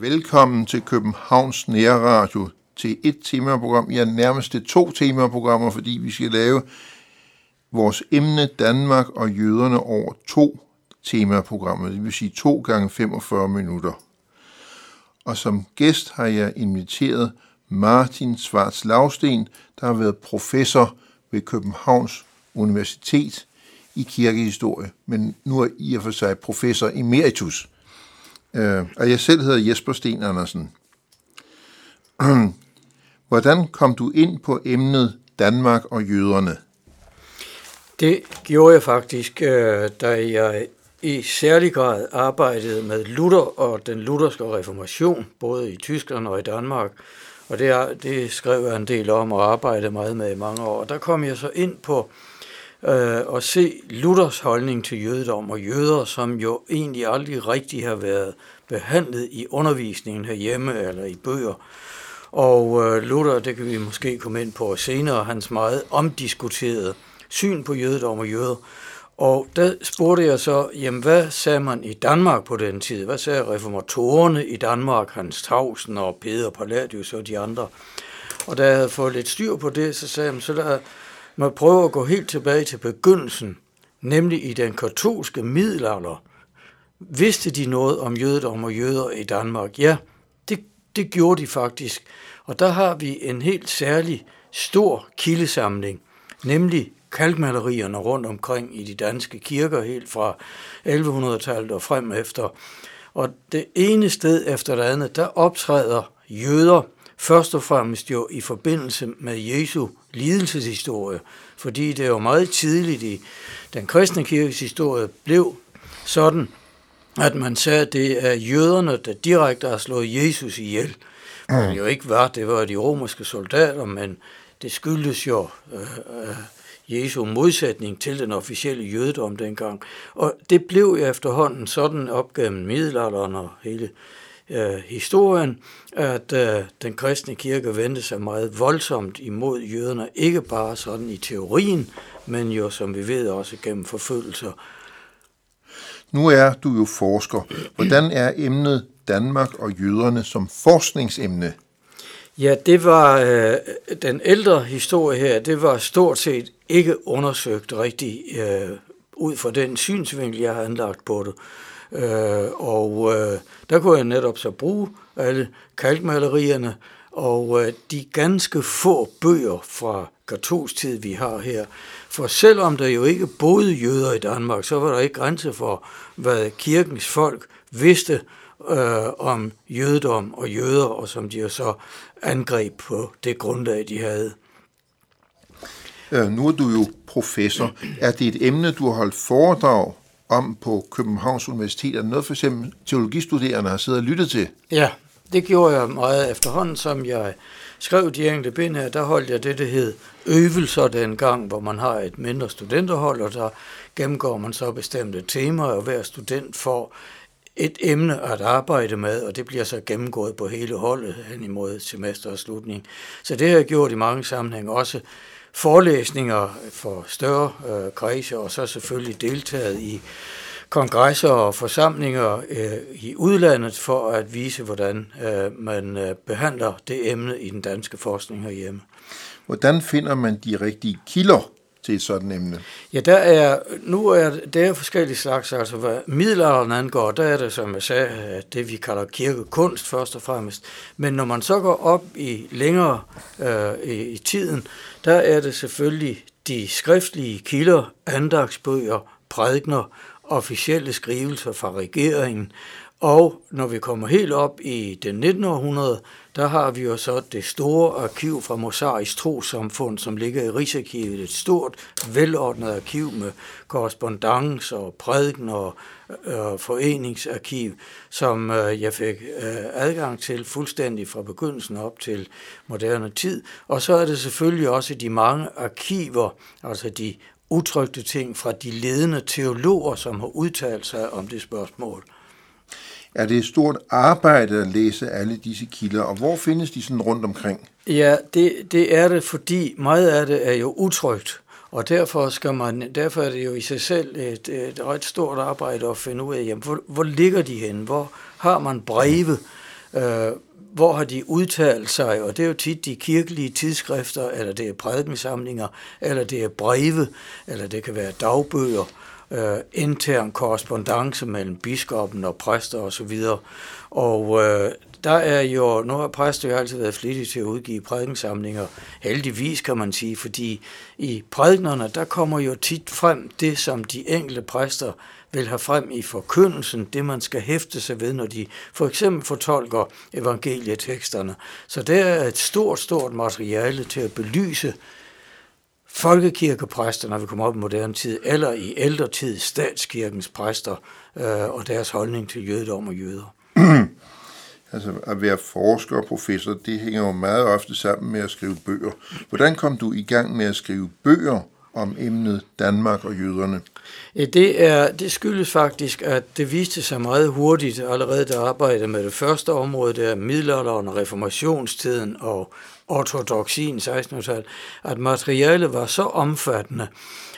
velkommen til Københavns Nærradio. Til et temaprogram, ja nærmest til to temaprogrammer, fordi vi skal lave vores emne Danmark og jøderne over to temaprogrammer, det vil sige to gange 45 minutter. Og som gæst har jeg inviteret Martin Svarts Lavsten, der har været professor ved Københavns Universitet i kirkehistorie, men nu er i og for sig professor emeritus. Øh, og jeg selv hedder Jesper Sten Andersen. Hvordan kom du ind på emnet Danmark og jøderne? Det gjorde jeg faktisk, øh, da jeg i særlig grad arbejdede med Luther og den lutherske reformation, både i Tyskland og i Danmark. Og det, er, det skrev jeg en del om og arbejdede meget med i mange år. Og der kom jeg så ind på øh, at se Luthers holdning til jødedom og jøder, som jo egentlig aldrig rigtig har været behandlet i undervisningen herhjemme eller i bøger. Og øh, Luther, det kan vi måske komme ind på senere, hans meget omdiskuterede syn på jødedom og jøder. Og der spurgte jeg så, jamen hvad sagde man i Danmark på den tid? Hvad sagde reformatorerne i Danmark, Hans Tausen og Peter Palladius og de andre? Og da jeg havde fået lidt styr på det, så sagde jeg, så lad mig prøve at gå helt tilbage til begyndelsen, nemlig i den katolske middelalder. Vidste de noget om jødedom og jøder i Danmark? Ja, det, det gjorde de faktisk. Og der har vi en helt særlig stor kildesamling, nemlig kalkmalerierne rundt omkring i de danske kirker, helt fra 1100-tallet og frem efter. Og det ene sted efter det andet, der optræder jøder først og fremmest jo i forbindelse med Jesu lidelseshistorie, fordi det jo meget tidligt i den kristne kirkes historie blev sådan, at man sagde, at det er jøderne, der direkte har slået Jesus ihjel. Det jo ikke var, det var de romerske soldater, men det skyldes jo øh, øh, Jesu modsætning til den officielle jødedom dengang. Og det blev efterhånden sådan op gennem middelalderen og hele øh, historien, at øh, den kristne kirke vendte sig meget voldsomt imod jøderne, ikke bare sådan i teorien, men jo, som vi ved, også gennem forfølgelser. Nu er du jo forsker. Hvordan er emnet Danmark og jøderne som forskningsemne? Ja, det var øh, den ældre historie her, det var stort set ikke undersøgt rigtig øh, ud fra den synsvinkel, jeg har anlagt på det. Øh, og øh, der kunne jeg netop så bruge alle kalkmalerierne og øh, de ganske få bøger fra katolsk tid, vi har her. For selvom der jo ikke boede jøder i Danmark, så var der ikke grænse for, hvad kirkens folk vidste øh, om jødedom og jøder, og som de jo så angreb på det grundlag, de havde. Øh, nu er du jo professor. Er det et emne, du har holdt foredrag om på Københavns Universitet? Er det noget, for eksempel teologistuderende har siddet og lyttet til? Ja, det gjorde jeg meget efterhånden, som jeg skrev de enkelte bind her. Der holdt jeg det, der hed øvelser dengang, hvor man har et mindre studenterhold, og der gennemgår man så bestemte temaer, og hver student får et emne at arbejde med, og det bliver så gennemgået på hele holdet hen imod semesterets slutning. Så det har jeg gjort i mange sammenhænge også forelæsninger for større øh, kredse, og så selvfølgelig deltaget i kongresser og forsamlinger øh, i udlandet for at vise, hvordan øh, man øh, behandler det emne i den danske forskning herhjemme. Hvordan finder man de rigtige kilder til et sådan emne? Ja, der er, nu er der er forskellige slags, altså hvad middelalderen angår, der er det, som jeg sagde, øh, det vi kalder kirkekunst først og fremmest. Men når man så går op i længere øh, i, i tiden, der er det selvfølgelig de skriftlige kilder, andagsbøger, prædikner, officielle skrivelser fra regeringen, og når vi kommer helt op i det 19. århundrede, der har vi jo så det store arkiv fra Mosaisk Trosamfund, som ligger i Rigsarkivet. Et stort, velordnet arkiv med korrespondence og prædiken og øh, foreningsarkiv, som øh, jeg fik øh, adgang til fuldstændig fra begyndelsen op til moderne tid. Og så er det selvfølgelig også de mange arkiver, altså de utrygte ting fra de ledende teologer, som har udtalt sig om det spørgsmål er det et stort arbejde at læse alle disse kilder, og hvor findes de sådan rundt omkring? Ja, det, det er det, fordi meget af det er jo utrygt, og derfor, skal man, derfor er det jo i sig selv et, et ret stort arbejde at finde ud af, jamen, hvor, hvor ligger de henne? Hvor har man breve? Øh, hvor har de udtalt sig? Og det er jo tit de kirkelige tidsskrifter, eller det er prædikensamlinger, eller det er breve, eller det kan være dagbøger øh, intern korrespondence mellem biskoppen og præster osv. Og, og øh, der er jo, nu har præster jo altid været flittige til at udgive prædikensamlinger, heldigvis kan man sige, fordi i prædiknerne, der kommer jo tit frem det, som de enkelte præster vil have frem i forkyndelsen, det man skal hæfte sig ved, når de for eksempel fortolker evangelieteksterne. Så det er et stort, stort materiale til at belyse folkekirkepræster, når vi kommer op i moderne tid, eller i ældre tid statskirkens præster øh, og deres holdning til jødedom og jøder. altså at være forsker og professor, det hænger jo meget ofte sammen med at skrive bøger. Hvordan kom du i gang med at skrive bøger om emnet Danmark og jøderne? Det, er, det skyldes faktisk, at det viste sig meget hurtigt allerede, der arbejdede med det første område, der middelalderen og reformationstiden og ortodoxien 1600-tallet, at materialet var så omfattende,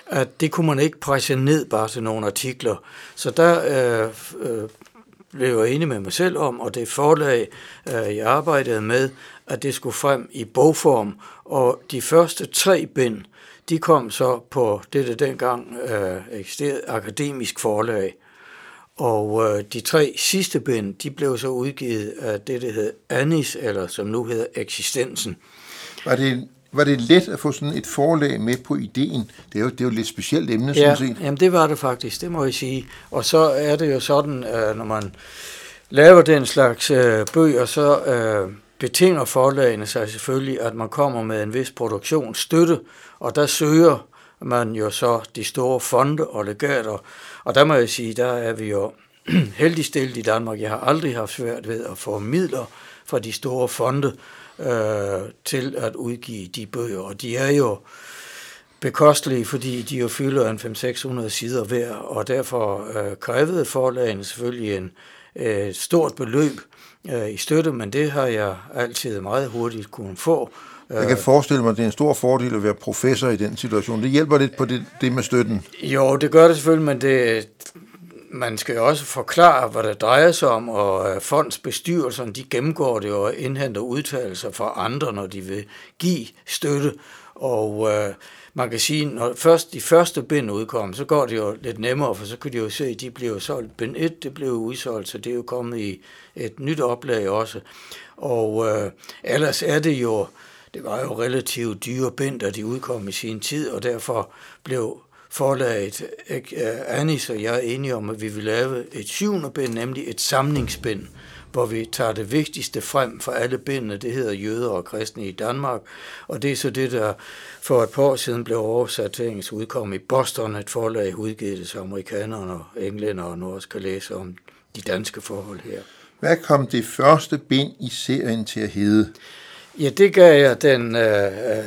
at det kunne man ikke presse ned bare til nogle artikler. Så der øh, øh, blev jeg enig med mig selv om, og det forlag, øh, jeg arbejdede med, at det skulle frem i bogform, og de første tre bind, de kom så på det, der dengang øh, eksisterede akademisk forlag. Og øh, de tre sidste bind, de blev så udgivet af det, der hed Anis, eller som nu hedder Eksistensen. Var det, var det let at få sådan et forlag med på ideen? Det er jo, det er jo et lidt specielt emne, ja, sådan set. jamen det var det faktisk, det må jeg sige. Og så er det jo sådan, øh, når man laver den slags øh, bøger, så øh, betinger forlagene sig selvfølgelig, at man kommer med en vis produktionsstøtte, og der søger man jo så de store fonde og legater. Og der må jeg sige, der er vi jo heldig stillet i Danmark. Jeg har aldrig haft svært ved at få midler fra de store fonde øh, til at udgive de bøger. Og de er jo bekostelige, fordi de jo fylder en 500-600 sider hver, og derfor øh, krævede forlagene selvfølgelig en øh, stort beløb øh, i støtte, men det har jeg altid meget hurtigt kunne få. Jeg kan forestille mig, at det er en stor fordel at være professor i den situation. Det hjælper lidt på det, det med støtten. Jo, det gør det selvfølgelig, men det, man skal jo også forklare, hvad det drejer sig om, og øh, fondsbestyrelserne, de gennemgår det og indhenter udtalelser fra andre, når de vil give støtte. Og øh, man kan sige, når først de første bind udkom, så går det jo lidt nemmere, for så kan de jo se, at de blev solgt. Bind 1, det blev udsolgt, så det er jo kommet i et nyt oplag også. Og øh, ellers er det jo, det var jo relativt dyre bind, da de udkom i sin tid, og derfor blev forlaget øh, Anis og jeg er enige om, at vi vil lave et syvende bind, nemlig et samlingsbind, hvor vi tager det vigtigste frem for alle bindene. Det hedder Jøder og kristne i Danmark, og det er så det, der for et par år siden blev oversat til engelsk udkom i Boston, et forlag udgivet, så amerikanerne og englænder nu også kan læse om de danske forhold her. Hvad kom det første bind i serien til at hedde? Ja, det gav jeg den øh, øh,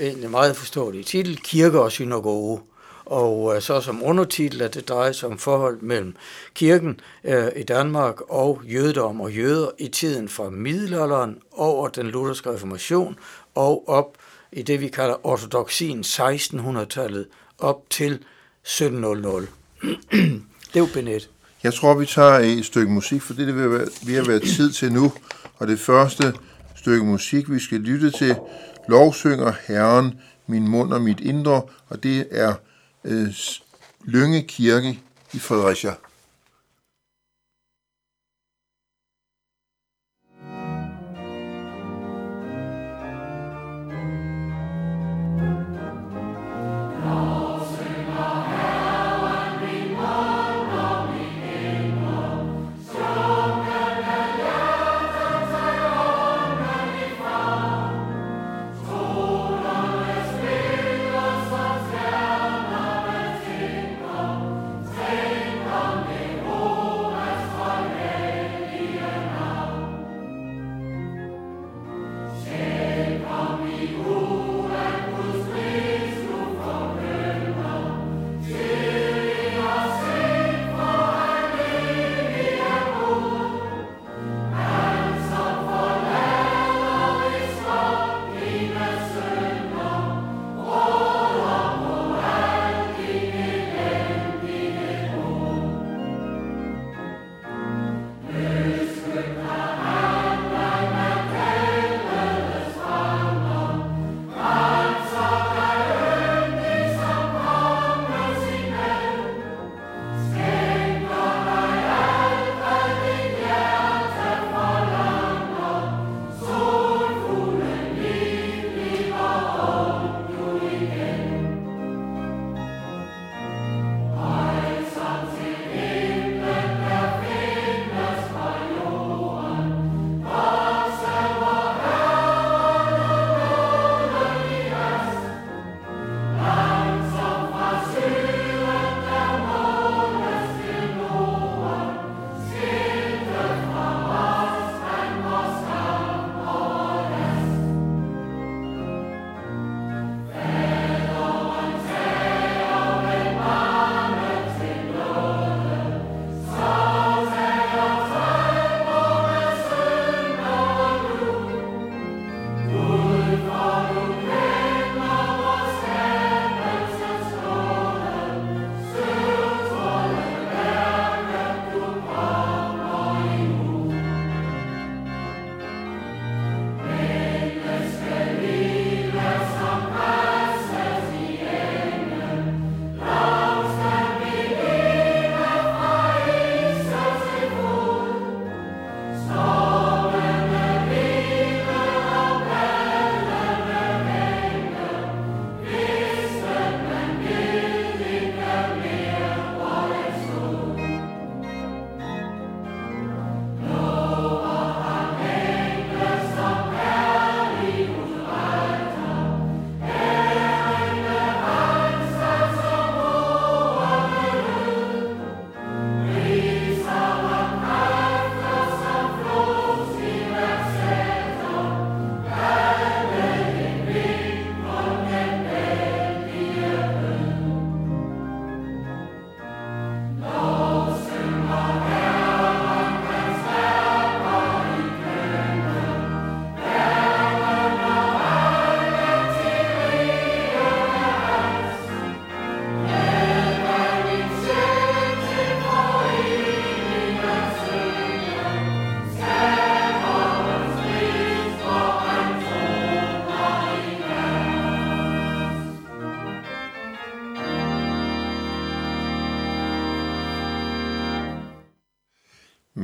egentlig meget forståelige titel, Kirke og Synagoge og øh, så som undertitel, at det drejer sig om forhold mellem kirken øh, i Danmark og jødedom og jøder i tiden fra middelalderen over den lutherske reformation og op i det, vi kalder ortodoxien 1600-tallet op til 1700. det er jo benet. Jeg tror, vi tager et stykke musik, for det er ved vi har været tid til nu. Og det første stykke musik, vi skal lytte til, lovsynger Herren, min mund og mit indre, og det er øh, Lønge Kirke i Fredericia.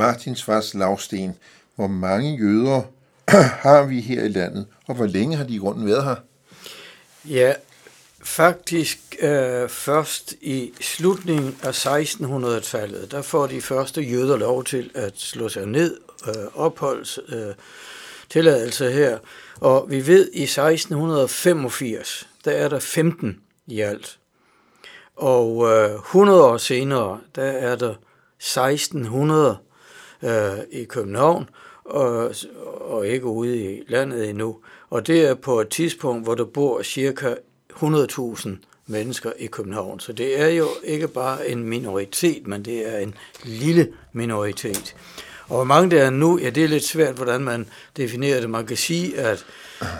Martinsvars lavsten, hvor mange jøder har vi her i landet, og hvor længe har de i grunden været her? Ja, faktisk øh, først i slutningen af 1600-tallet, der får de første jøder lov til at slå sig ned, øh, opholds øh, tilladelse her. Og vi ved, i 1685, der er der 15 i alt. Og øh, 100 år senere, der er der 1600 øh, i København, og, og ikke ude i landet endnu. Og det er på et tidspunkt, hvor der bor cirka 100.000 mennesker i København. Så det er jo ikke bare en minoritet, men det er en lille minoritet. Og hvor mange der er nu, ja, det er lidt svært, hvordan man definerer det. Man kan sige, at,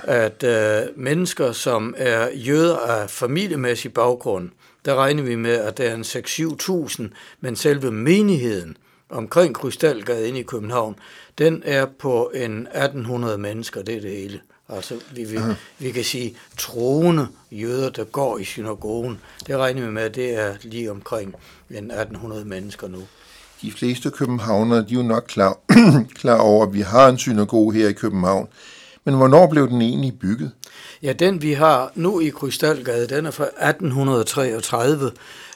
at øh, mennesker, som er jøder af familiemæssig baggrund, der regner vi med, at der er en 6-7.000, men selve menigheden omkring Krystalgade inde i København, den er på en 1800 mennesker, det er det hele. Altså, vi, vi, vi kan sige, troende jøder, der går i synagogen, det regner vi med, at det er lige omkring en 1800 mennesker nu. De fleste københavnere, de er jo nok klar, klar over, at vi har en synagoge her i København. Men hvornår blev den egentlig bygget? Ja, den vi har nu i Krystalgade, den er fra 1833,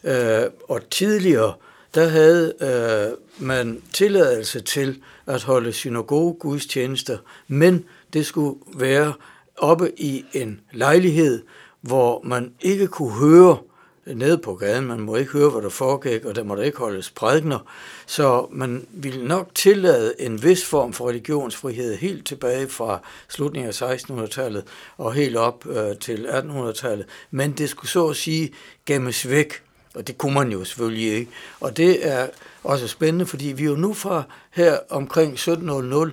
øh, og tidligere, der havde øh, man tilladelse til at holde synagoge gudstjenester, men det skulle være oppe i en lejlighed, hvor man ikke kunne høre nede på gaden. Man må ikke høre, hvad der foregik, og der må der ikke holdes prædikner. Så man ville nok tillade en vis form for religionsfrihed helt tilbage fra slutningen af 1600-tallet og helt op øh, til 1800-tallet. Men det skulle så at sige gemmes væk, og det kunne man jo selvfølgelig ikke. Og det er også spændende, fordi vi jo nu fra her omkring 1700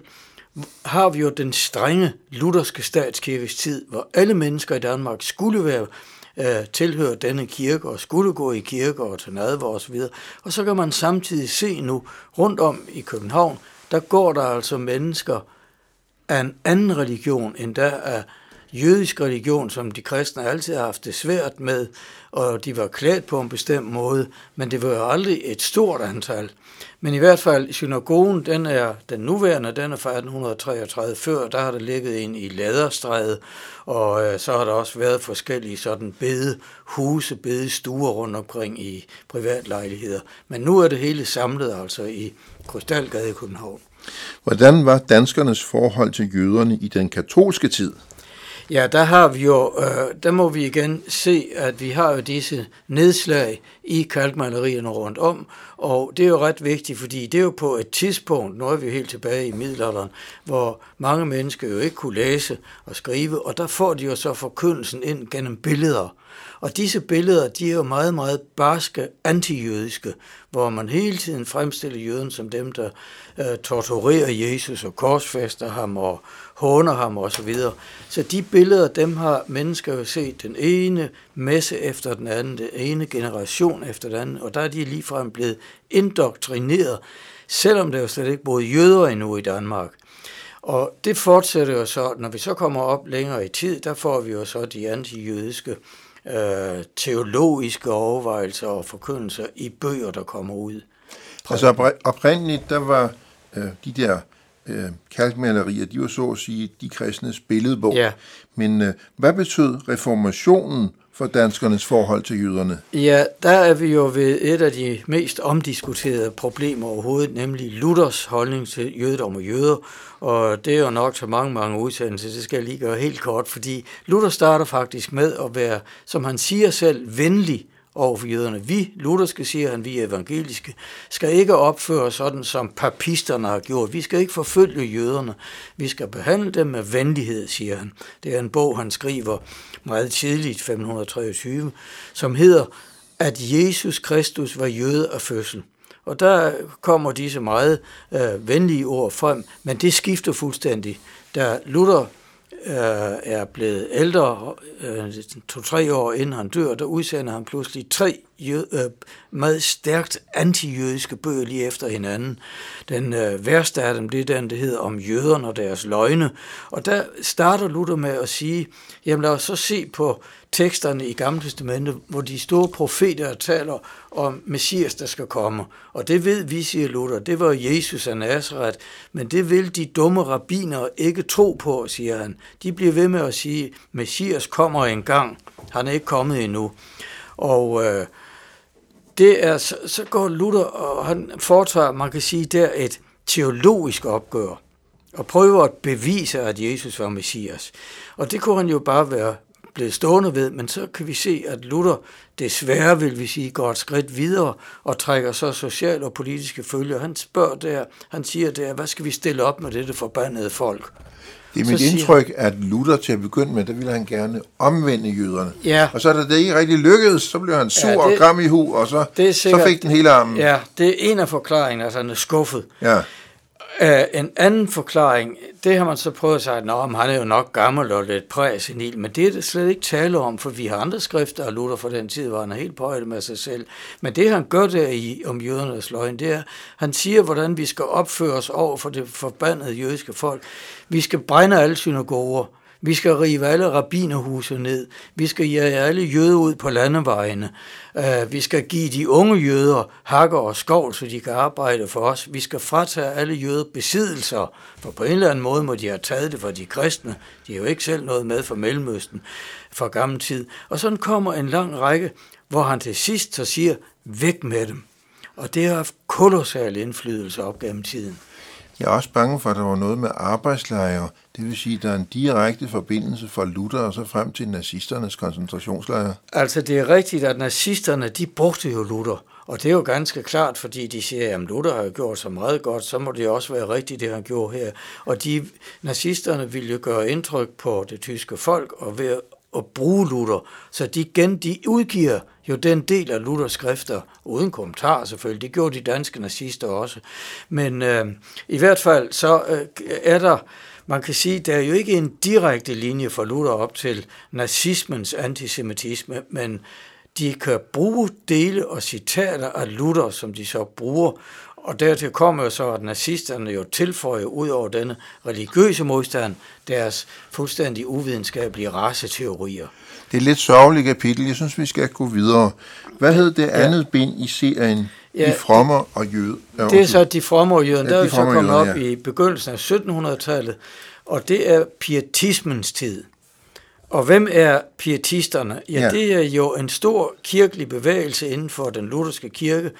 har vi jo den strenge lutherske statskirkes tid, hvor alle mennesker i Danmark skulle være øh, tilhøre denne kirke og skulle gå i kirke og til nadver og så. Og så kan man samtidig se nu rundt om i København, der går der altså mennesker af en anden religion, end der er jødisk religion, som de kristne altid har haft det svært med, og de var klædt på en bestemt måde, men det var jo aldrig et stort antal. Men i hvert fald, synagogen, den er den nuværende, den er fra 1833. Før, der har der ligget en i Læderstræde, og øh, så har der også været forskellige sådan bedehuse, bedestuer rundt omkring i privatlejligheder. Men nu er det hele samlet altså i Krystalgade i København. Hvordan var danskernes forhold til jøderne i den katolske tid? Ja, der har vi jo, øh, der må vi igen se, at vi har jo disse nedslag i kalkmalerierne rundt om, og det er jo ret vigtigt, fordi det er jo på et tidspunkt, nu er vi helt tilbage i middelalderen, hvor mange mennesker jo ikke kunne læse og skrive, og der får de jo så forkyndelsen ind gennem billeder. Og disse billeder, de er jo meget, meget barske, antijødiske, hvor man hele tiden fremstiller jøden som dem, der øh, torturerer Jesus og korsfester ham og håner ham og så videre. Så de billeder, dem har mennesker jo set den ene messe efter den anden, den ene generation efter den anden, og der er de ligefrem blevet indoktrineret, selvom der jo slet ikke boede jøder endnu i Danmark. Og det fortsætter jo så, når vi så kommer op længere i tid, der får vi jo så de antijødiske øh, teologiske overvejelser og forkyndelser i bøger, der kommer ud. Altså oprindeligt, der var øh, de der øh, kalkmalerier, de var så at sige de kristnes billedbog. Ja. Men øh, hvad betød reformationen for danskernes forhold til jøderne? Ja, der er vi jo ved et af de mest omdiskuterede problemer overhovedet, nemlig Luthers holdning til jødedom og jøder. Og det er jo nok så mange, mange udsendelser, det skal jeg lige gøre helt kort, fordi Luther starter faktisk med at være, som han siger selv, venlig over for jøderne. Vi, lutherske, siger han, vi evangeliske, skal ikke opføre sådan, som papisterne har gjort. Vi skal ikke forfølge jøderne. Vi skal behandle dem med venlighed, siger han. Det er en bog, han skriver meget tidligt, 523, som hedder, at Jesus Kristus var jøde af fødsel. Og der kommer disse meget øh, venlige ord frem, men det skifter fuldstændig. Da Luther øh, er blevet ældre, øh, to-tre år inden han dør, der udsender han pludselig tre Øh, meget stærkt antijødiske bøger lige efter hinanden. Den øh, værste af dem, det er den, der hedder om jøderne og deres løgne. Og der starter Luther med at sige, jamen lad os så se på teksterne i Gamle Testamentet, hvor de store profeter taler om Messias, der skal komme. Og det ved vi, siger Luther, det var Jesus af Nazareth, men det vil de dumme rabbiner ikke tro på, siger han. De bliver ved med at sige, Messias kommer engang, han er ikke kommet endnu. Og øh, det er, så, så går Luther, og han foretager, man kan sige, der et teologisk opgør, og prøver at bevise, at Jesus var Messias. Og det kunne han jo bare være blevet stående ved, men så kan vi se, at Luther desværre, vil vi sige, går et skridt videre og trækker så sociale og politiske følger. Han spørger der, han siger der, hvad skal vi stille op med dette forbandede folk? Det er mit indtryk, siger, at Luther til at begynde med, der ville han gerne omvende jøderne. Ja. Og så da det ikke rigtig lykkedes, så blev han sur ja, det, og gram i hu, og så, det sikkert, så fik den hele armen. Ja, det er en af forklaringerne, altså han er skuffet. Ja. Uh, en anden forklaring, det har man så prøvet at sige, at han er jo nok gammel og lidt præsenil, men det er det slet ikke tale om, for vi har andre skrifter af Luther fra den tid, hvor han er helt på med sig selv. Men det han gør der i om jødernes løgn, det er, han siger, hvordan vi skal opføre os over for det forbandede jødiske folk. Vi skal brænde alle synagoger, vi skal rive alle rabinerhuse ned. Vi skal jage alle jøder ud på landevejene. Uh, vi skal give de unge jøder hakker og skov, så de kan arbejde for os. Vi skal fratage alle jøder besiddelser, for på en eller anden måde må de have taget det fra de kristne. De er jo ikke selv noget med fra Mellemøsten fra gammel tid. Og sådan kommer en lang række, hvor han til sidst så siger, væk med dem. Og det har haft kolossal indflydelse op gennem tiden. Jeg er også bange for, at der var noget med arbejdslejre. Det vil sige, at der er en direkte forbindelse fra Luther og så frem til nazisternes koncentrationslejre. Altså det er rigtigt, at nazisterne de brugte jo Luther. Og det er jo ganske klart, fordi de siger, at Luther har gjort så meget godt, så må det også være rigtigt, det han gjorde her. Og de nazisterne ville jo gøre indtryk på det tyske folk, og ved at bruge Luther. Så de, gen, de udgiver jo den del af Luthers skrifter, uden kommentar selvfølgelig, det gjorde de danske nazister også. Men øh, i hvert fald så øh, er der, man kan sige, der er jo ikke en direkte linje for Luther op til nazismens antisemitisme, men de kan bruge dele og citater af Luther, som de så bruger, og dertil kommer jo så, at nazisterne jo tilføjer ud over denne religiøse modstand deres fuldstændig uvidenskabelige raceteorier. Det er et lidt sørgeligt kapitel. Jeg synes, vi skal gå videre. Hvad hed det andet ja. bind i serien? Ja, de frommer og jøder. Ja, det er så de frommer og jøder. Ja, der er vi så kommet op ja. i begyndelsen af 1700-tallet, og det er pietismens tid. Og hvem er pietisterne? Ja, ja, det er jo en stor kirkelig bevægelse inden for den lutherske kirke,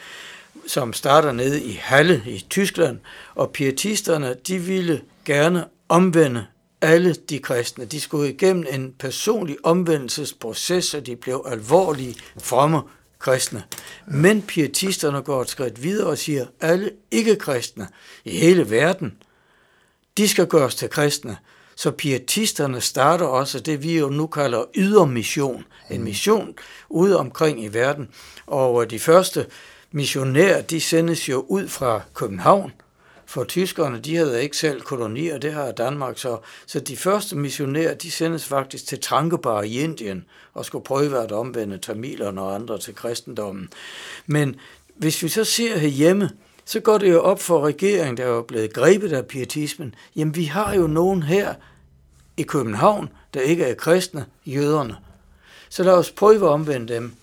som starter nede i Halle i Tyskland, og pietisterne, de ville gerne omvende alle de kristne. De skulle igennem en personlig omvendelsesproces, så de blev alvorlige, fromme kristne. Men pietisterne går et skridt videre og siger, at alle ikke-kristne i hele verden, de skal gøres til kristne. Så pietisterne starter også det, vi jo nu kalder ydermission. En mission ude omkring i verden. Og de første missionærer, de sendes jo ud fra København, for tyskerne, de havde ikke selv kolonier, det har Danmark så. Så de første missionærer, de sendes faktisk til Trankebar i Indien og skulle prøve at omvende tamilerne og andre til kristendommen. Men hvis vi så ser herhjemme, så går det jo op for regeringen, der er blevet grebet af pietismen. Jamen, vi har jo nogen her i København, der ikke er kristne, jøderne. Så lad os prøve at omvende dem.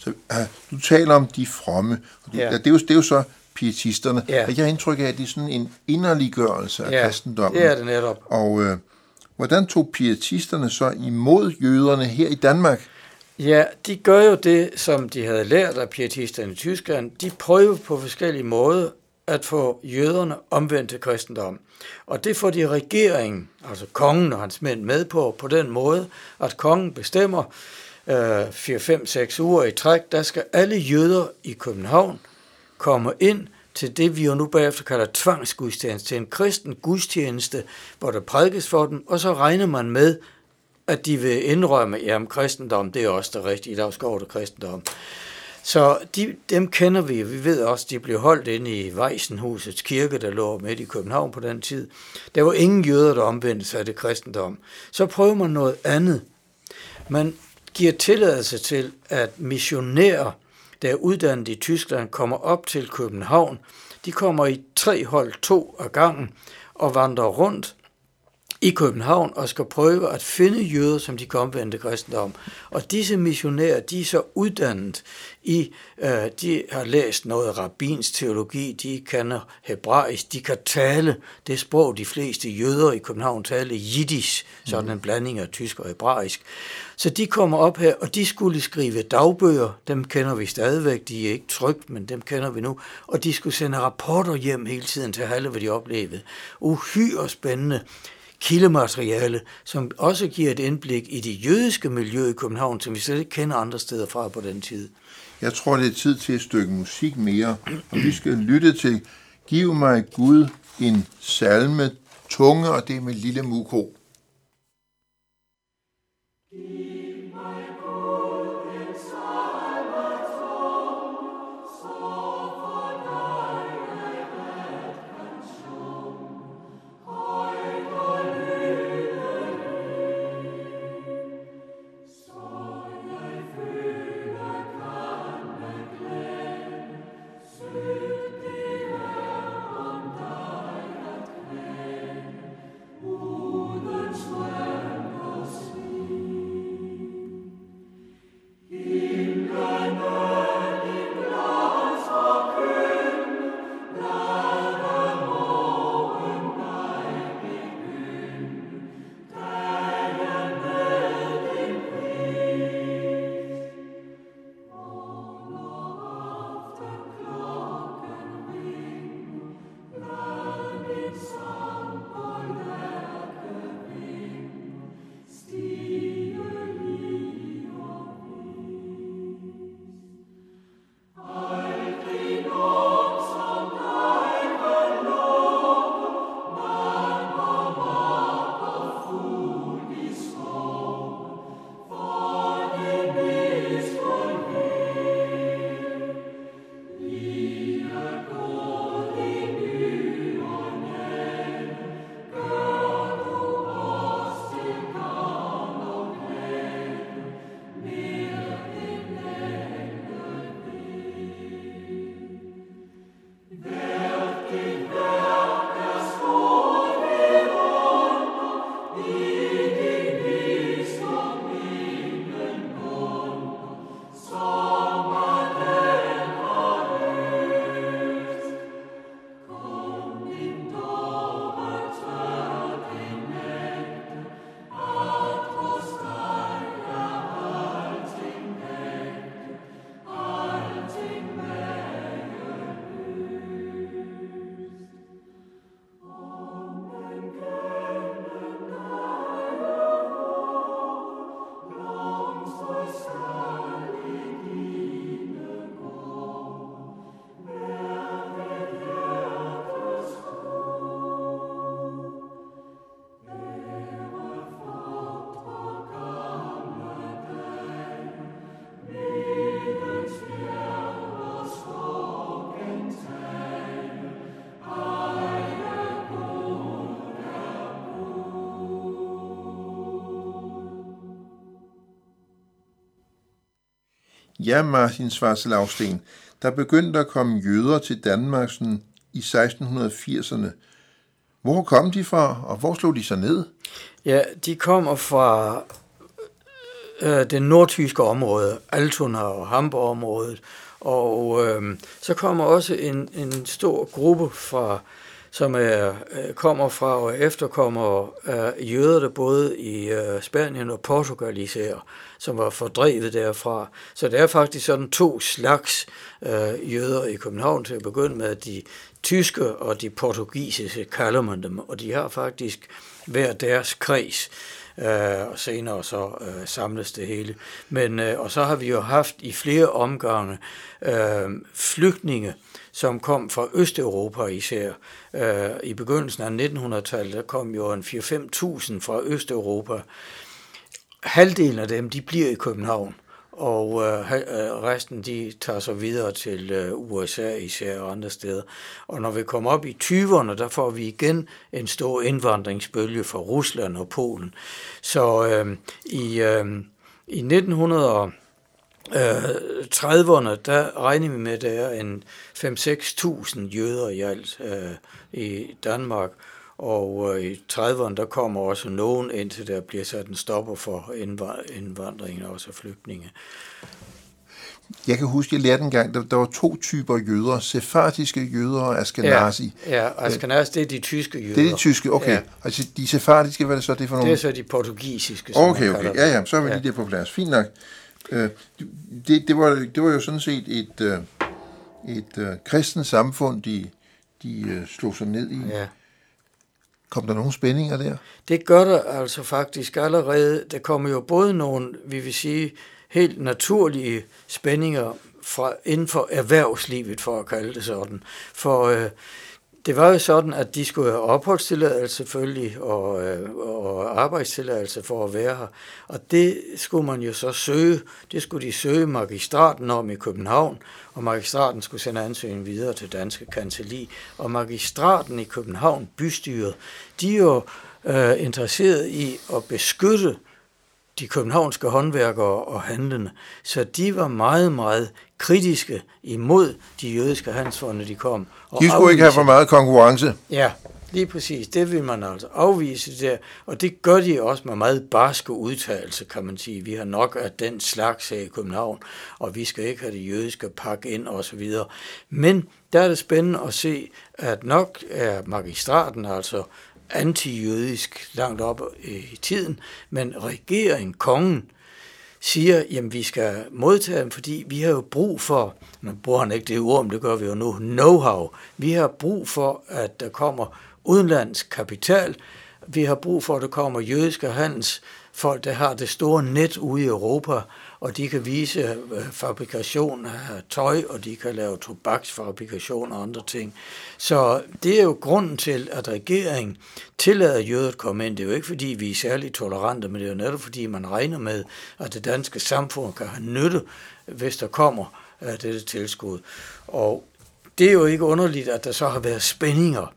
Så uh, du taler om de fromme. Du, ja. det, er jo, det er jo så pietisterne. Ja. Jeg har indtryk af, at det er sådan en inderliggørelse af ja, kristendommen. det er det netop. Og uh, hvordan tog pietisterne så imod jøderne her i Danmark? Ja, de gør jo det, som de havde lært af pietisterne i Tyskland. De prøver på forskellige måder at få jøderne omvendt til kristendom. Og det får de regeringen, altså kongen og hans mænd med på, på den måde, at kongen bestemmer, øh, 4-5-6 uger i træk, der skal alle jøder i København komme ind til det, vi jo nu bagefter kalder tvangsgudstjeneste, til en kristen gudstjeneste, hvor der prædikes for dem, og så regner man med, at de vil indrømme, at kristendom, det er også det rigtige, der er også det kristendom. Så de, dem kender vi, vi ved også, de blev holdt inde i Weisenhusets kirke, der lå midt i København på den tid. Der var ingen jøder, der omvendte sig af det kristendom. Så prøver man noget andet. Man giver tilladelse til, at missionærer der er uddannet i Tyskland, kommer op til København. De kommer i tre hold, to af gangen, og vandrer rundt i København og skal prøve at finde jøder, som de kom omvendte kristendom. Og disse missionærer, de er så uddannet i, øh, de har læst noget rabbins teologi, de kender hebraisk, de kan tale det sprog, de fleste jøder i København taler, jiddisch, sådan en blanding af tysk og hebraisk. Så de kommer op her, og de skulle skrive dagbøger, dem kender vi stadigvæk, de er ikke trygt, men dem kender vi nu, og de skulle sende rapporter hjem hele tiden til alle, hvad de oplevede. Uhyre spændende kildemateriale, som også giver et indblik i det jødiske miljø i København, som vi slet ikke kender andre steder fra på den tid. Jeg tror, det er tid til et stykke musik mere, og vi skal lytte til Giv mig Gud en salme tunge, og det med Lille Muko. Ja, Martin Svarselavsten, der begyndte at komme jøder til Danmark sådan i 1680'erne. Hvor kom de fra, og hvor slog de sig ned? Ja, de kommer fra øh, det nordtyske område, Altona og Hamburg-området, og øh, så kommer også en, en stor gruppe fra som er, øh, kommer fra og efterkommer af jøder, der både i øh, Spanien og Portugal især, som var fordrevet derfra. Så det er faktisk sådan to slags øh, jøder i København til at begynde med. De tyske og de portugisiske kalder man dem, og de har faktisk hver deres kreds øh, og senere så øh, samles det hele. Men, øh, og så har vi jo haft i flere omgange øh, flygtninge, som kom fra Østeuropa især. Øh, I begyndelsen af 1900-tallet der kom jo en 4-5.000 fra Østeuropa. Halvdelen af dem, de bliver i København og øh, øh, resten de tager så videre til øh, USA især og andre steder. Og når vi kommer op i 20'erne, der får vi igen en stor indvandringsbølge fra Rusland og Polen. Så øh, i, øh, i 1900 øh, 30'erne, der regner vi med, at der er en 5-6.000 jøder i alt øh, i Danmark, og øh, i 30'erne, der kommer også nogen, indtil der bliver sat en stopper for indvandringen, også flygtninge. Jeg kan huske, jeg lærte engang, der, der var to typer jøder, sefardiske jøder og askenazi. Ja, ja askenazi, det er de tyske jøder. Det er de tyske, okay. Ja. Altså de sefardiske, hvad er det så det for nogle? Det er så de portugisiske, som Okay, okay, ja, ja, så er vi ja. lige der på plads. Fint nok. Øh, det, det, var, det var jo sådan set et, øh, et uh, kristen samfund, de, de slog sig ned i. Ja. Kom der nogle spændinger der? Det gør der altså faktisk allerede. Der kommer jo både nogle, vi vil sige, helt naturlige spændinger fra, inden for erhvervslivet, for at kalde det sådan. For øh, det var jo sådan, at de skulle have opholdstilladelse selvfølgelig, og, øh, og arbejdstilladelse for at være her. Og det skulle man jo så søge. Det skulle de søge magistraten om i København, og magistraten skulle sende ansøgningen videre til Danske Kanseli. Og magistraten i København, bystyret, de er jo øh, interesseret i at beskytte de københavnske håndværkere og handlende. Så de var meget, meget kritiske imod de jødiske handelsfonde, de kom. Og de skulle ikke have for meget konkurrence. Ja, lige præcis. Det vil man altså afvise der. Og det gør de også med meget barske udtalelse, kan man sige. Vi har nok af den slags her i København, og vi skal ikke have det jødiske pakke ind og så videre. Men der er det spændende at se, at nok er magistraten, altså antijødisk langt op i tiden, men regeringen, kongen, siger, jamen vi skal modtage dem, fordi vi har jo brug for, nu bruger han ikke det ord, men det gør vi jo nu, know-how. Vi har brug for, at der kommer udenlandsk kapital. Vi har brug for, at der kommer jødiske handelsfolk, der har det store net ude i Europa, og de kan vise øh, fabrikation af tøj, og de kan lave tobaksfabrikation og andre ting. Så det er jo grunden til, at regeringen tillader jøder at komme ind. Det er jo ikke, fordi vi er særligt tolerante, men det er jo netop, fordi man regner med, at det danske samfund kan have nytte, hvis der kommer øh, dette tilskud. Og det er jo ikke underligt, at der så har været spændinger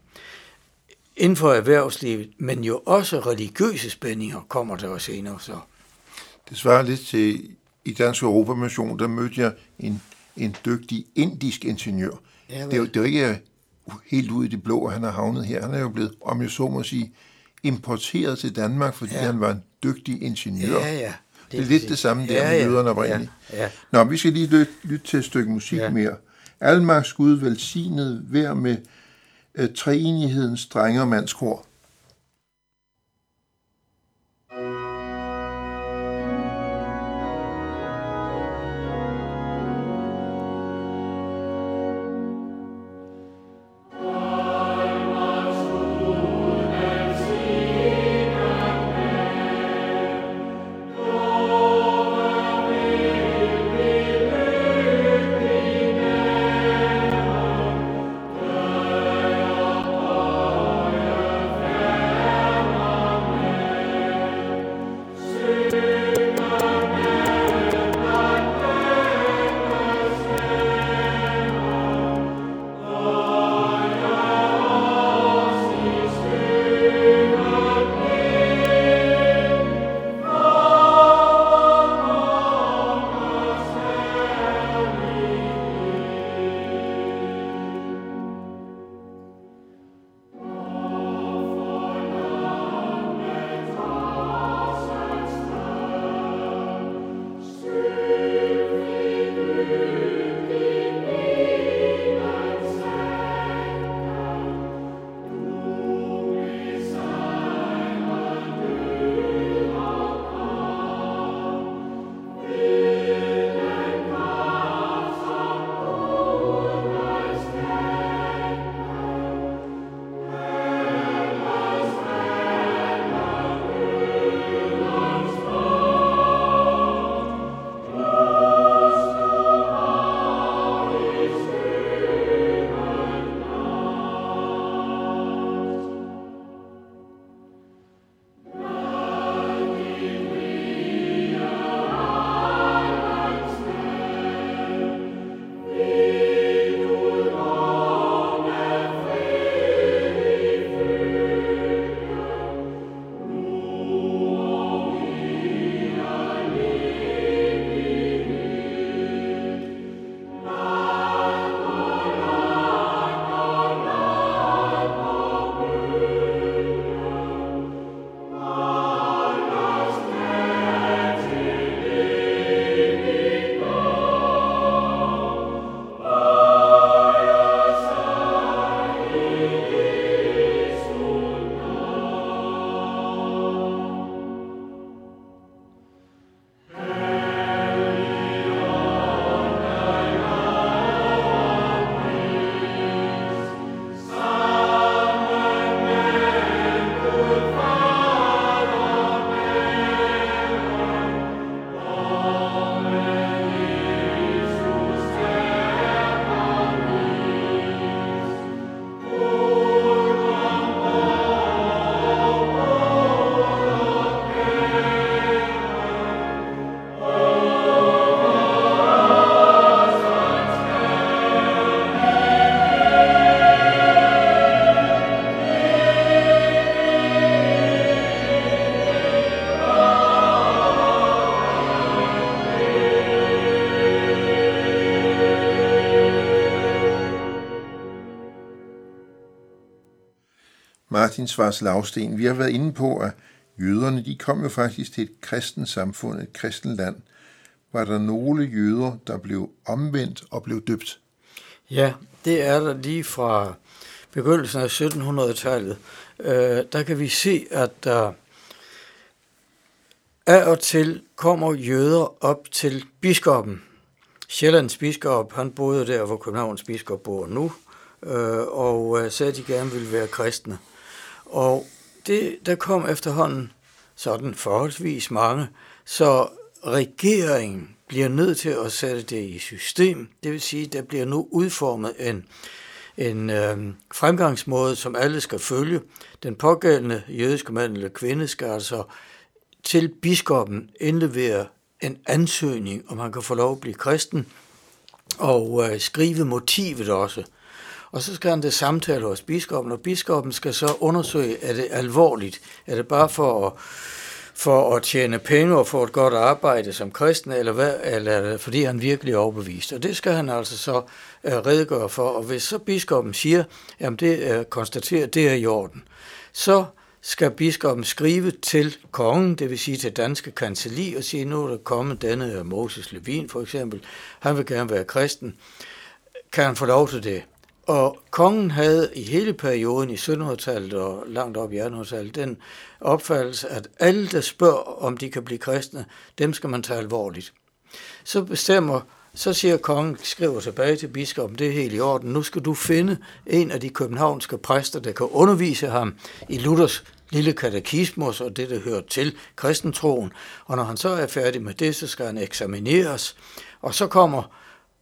inden for erhvervslivet, men jo også religiøse spændinger kommer der også senere så. Det svarer lidt til i Dansk Europamission, der mødte jeg en, en dygtig indisk ingeniør. Ja, det, er jo, det er jo ikke helt ud i det blå, at han har havnet her. Han er jo blevet, om jeg så må sige, importeret til Danmark, fordi ja. han var en dygtig ingeniør. Ja, ja. Det, det er lidt det samme der ja, med jøderne oprindeligt. Ja, ja. Nå, vi skal lige lytte, lytte til et stykke musik ja. mere. Almaks Gud velsignet hver med uh, treenighedens drenge Martin Svars Lavsten, vi har været inde på, at jøderne de kom jo faktisk til et kristent samfund, et kristent land. Var der nogle jøder, der blev omvendt og blev døbt? Ja, det er der lige fra begyndelsen af 1700-tallet. Øh, der kan vi se, at der af og til kommer jøder op til biskoppen. Sjællands biskop, han boede der, hvor Københavns biskop bor nu, øh, og øh, sagde, at de gerne ville være kristne. Og det, der kom efterhånden sådan forholdsvis mange, så regeringen bliver nødt til at sætte det i system. Det vil sige, der bliver nu udformet en, en øh, fremgangsmåde, som alle skal følge. Den pågældende jødiske mand eller kvinde skal altså til biskoppen indlevere en ansøgning, om han kan få lov at blive kristen, og øh, skrive motivet også. Og så skal han det samtale hos biskoppen, og biskoppen skal så undersøge, er det alvorligt? Er det bare for at, for at tjene penge og få et godt arbejde som kristen, eller, hvad, eller er det, fordi han virkelig er overbevist? Og det skal han altså så øh, redegøre for, og hvis så biskoppen siger, jamen det uh, konstaterer, det er i orden, så skal biskoppen skrive til kongen, det vil sige til danske kanseli, og sige, nu er der kommet denne Moses Levin for eksempel, han vil gerne være kristen, kan han få lov til det? Og kongen havde i hele perioden i 1700-tallet og langt op i 1800-tallet den opfattelse, at alle, der spørger, om de kan blive kristne, dem skal man tage alvorligt. Så bestemmer, så siger kongen, skriver tilbage til biskoppen, det er helt i orden, nu skal du finde en af de københavnske præster, der kan undervise ham i Luthers lille katekismus og det, der hører til kristentroen. Og når han så er færdig med det, så skal han eksamineres, og så kommer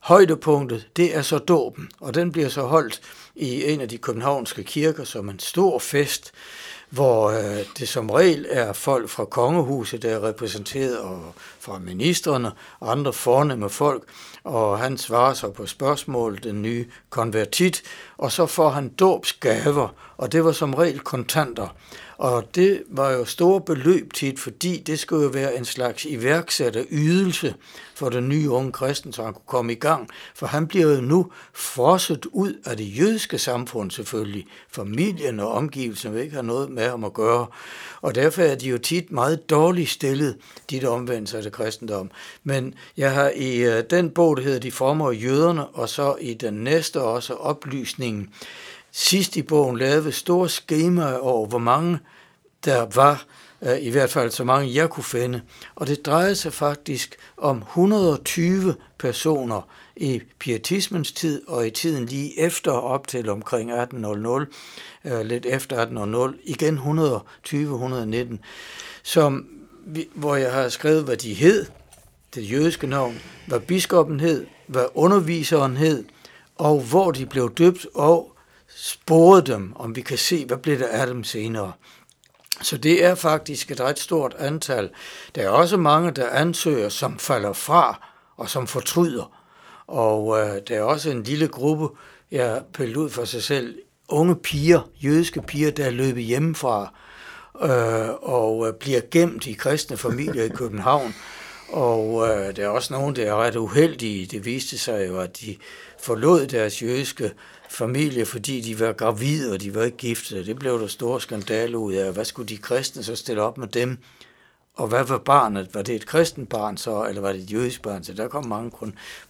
Højdepunktet, det er så dåben, og den bliver så holdt i en af de københavnske kirker som en stor fest, hvor øh, det som regel er folk fra kongehuset, der er repræsenteret, og fra ministerne og andre fornemme folk, og han svarer så på spørgsmål, den nye konvertit, og så får han dåbsgaver, og det var som regel kontanter. Og det var jo store beløb tit, fordi det skulle jo være en slags iværksætter ydelse for den nye unge kristen, så han kunne komme i gang. For han bliver jo nu frosset ud af det jødiske samfund selvfølgelig. Familien og omgivelsen vil ikke have noget med ham at gøre. Og derfor er de jo tit meget dårligt stillet, de der omvendte sig til kristendom. Men jeg har i øh, den bog, der hedder De former jøderne, og så i den næste også oplysningen, sidst i bogen lavet store skemaer over, hvor mange der var, øh, i hvert fald så mange jeg kunne finde. Og det drejede sig faktisk om 120 personer i pietismens tid og i tiden lige efter op til omkring 1800, øh, lidt efter 1800, igen 120-119, som, hvor jeg har skrevet, hvad de hed, det jødiske navn, hvad biskoppen hed, hvad underviseren hed, og hvor de blev døbt, og sporet dem, om vi kan se, hvad blev der af dem senere. Så det er faktisk et ret stort antal. Der er også mange, der ansøger, som falder fra og som fortryder. Og øh, der er også en lille gruppe, jeg piller ud for sig selv, unge piger, jødiske piger, der er løbet hjemmefra øh, og øh, bliver gemt i kristne familier i København. Og øh, der er også nogen, der er ret uheldige. Det viste sig jo, at de forlod deres jødiske familie, fordi de var gravide, og de var ikke gifte. Det blev der store skandale ud af. Hvad skulle de kristne så stille op med dem? Og hvad var barnet? Var det et kristent barn så, eller var det et jødisk barn? Så der kom mange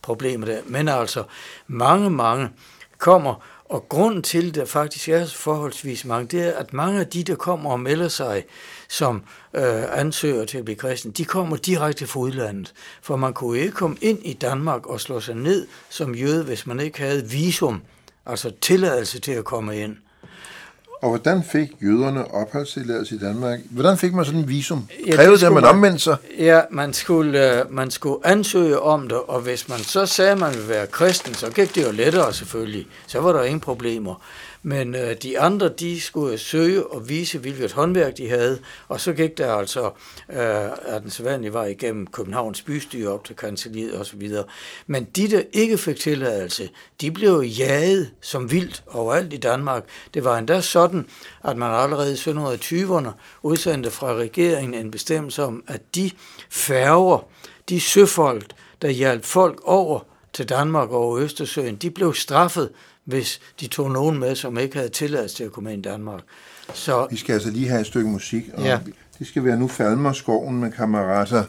problemer der. Men altså, mange, mange kommer, og grunden til, at der faktisk er forholdsvis mange, det er, at mange af de, der kommer og melder sig som øh, ansøger til at blive kristen, de kommer direkte fra udlandet. For man kunne ikke komme ind i Danmark og slå sig ned som jøde, hvis man ikke havde visum altså tilladelse til at komme ind. Og hvordan fik jøderne opholdstilladelse i Danmark? Hvordan fik man sådan en visum? Ja, Krævede det, at man omvendte sig? Ja, man skulle, uh, man skulle ansøge om det, og hvis man så sagde, at man ville være kristen, så gik det jo lettere selvfølgelig. Så var der ingen problemer. Men øh, de andre, de skulle søge og vise, hvilket håndværk de havde, og så gik der altså, øh, at den sædvanlige var igennem Københavns bystyre op til kanseliet osv. Men de, der ikke fik tilladelse, de blev jaget som vildt overalt i Danmark. Det var endda sådan, at man allerede i 1720'erne udsendte fra regeringen en bestemmelse om, at de færger, de søfolk, der hjalp folk over til Danmark over Østersøen, de blev straffet hvis de tog nogen med, som ikke havde tilladelse til at komme ind i Danmark. Så, vi skal altså lige have et stykke musik, og ja. det skal være nu Falmer skoven med kammerater.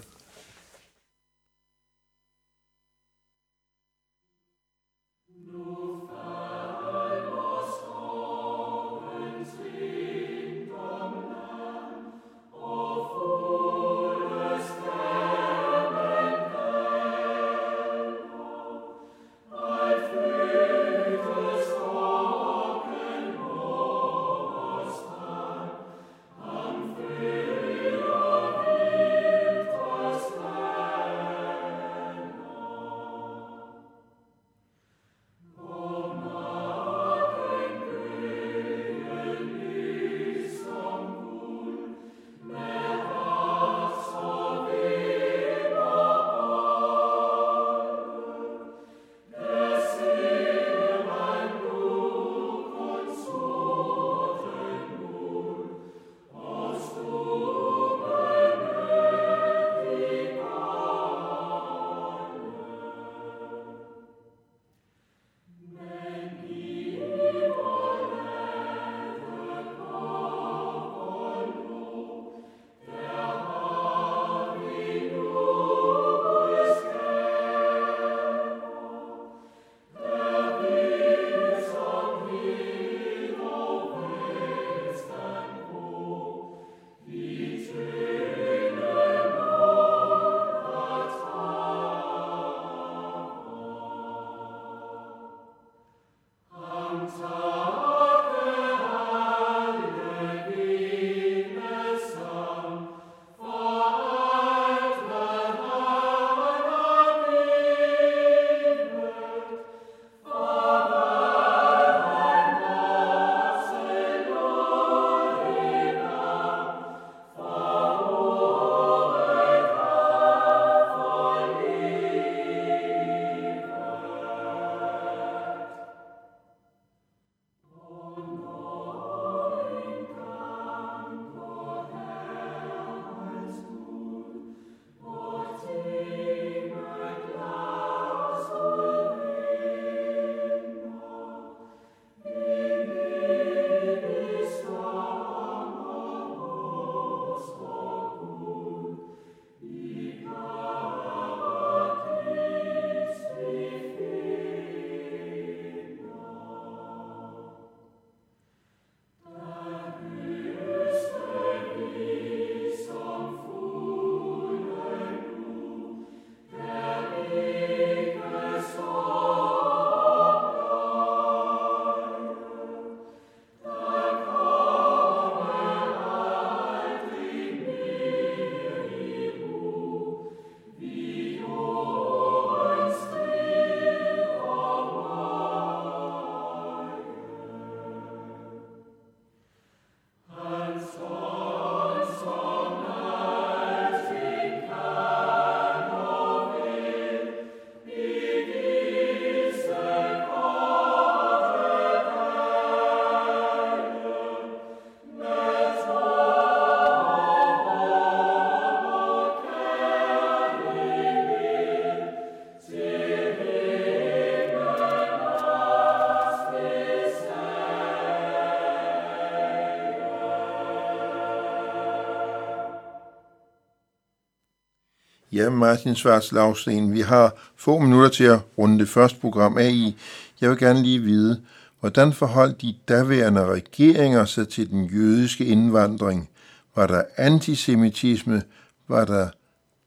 Ja, Martin Svarts Lavsten, vi har få minutter til at runde det første program af i. Jeg vil gerne lige vide, hvordan forholdt de daværende regeringer sig til den jødiske indvandring? Var der antisemitisme? Var der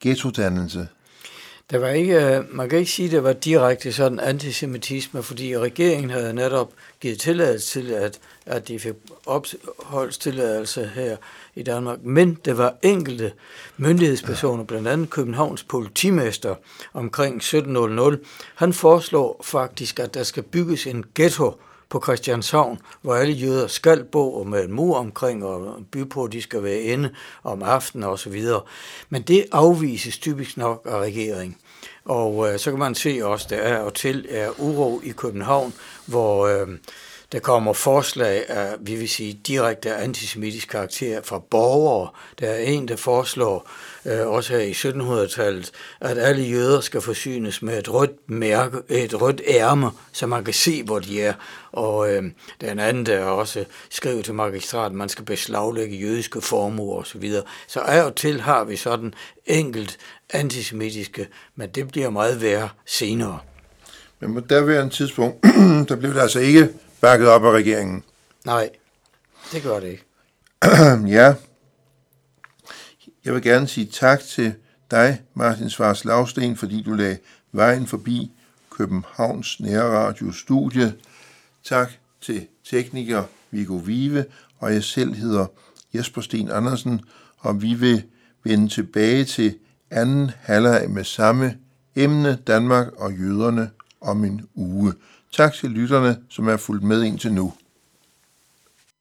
ghettodannelse? Der var ikke, øh, man kan ikke sige, at der var direkte sådan antisemitisme, fordi regeringen havde netop givet tilladelse til, at, at de fik opholdstilladelse her i Danmark. Men det var enkelte myndighedspersoner, blandt andet Københavns politimester omkring 1700. Han foreslår faktisk, at der skal bygges en ghetto på Christianshavn, hvor alle jøder skal bo og med en mur omkring og by på, de skal være inde om aftenen og så videre. Men det afvises typisk nok af regeringen. Og øh, så kan man se også, der er og til er uro i København, hvor øh, der kommer forslag af, vi vil sige, direkte antisemitisk karakter fra borgere. Der er en, der foreslår, øh, også her i 1700-tallet, at alle jøder skal forsynes med et rødt mærke, et rødt ærme, så man kan se, hvor de er. Og øh, der er en anden, der også skriver til magistraten, at man skal beslaglægge jødiske formuer osv. Så, så af og til har vi sådan enkelt antisemitiske, men det bliver meget værre senere. Men på daværende tidspunkt, der blev det altså ikke bakket op af regeringen. Nej, det gør det ikke. ja. Jeg vil gerne sige tak til dig, Martin Svars Lavsten, fordi du lagde vejen forbi Københavns Nærradio Studie. Tak til tekniker Viggo Vive, og jeg selv hedder Jesper Sten Andersen, og vi vil vende tilbage til anden halvleg med samme emne, Danmark og jøderne, om en uge. Tak til lytterne, som er fulgt med indtil nu.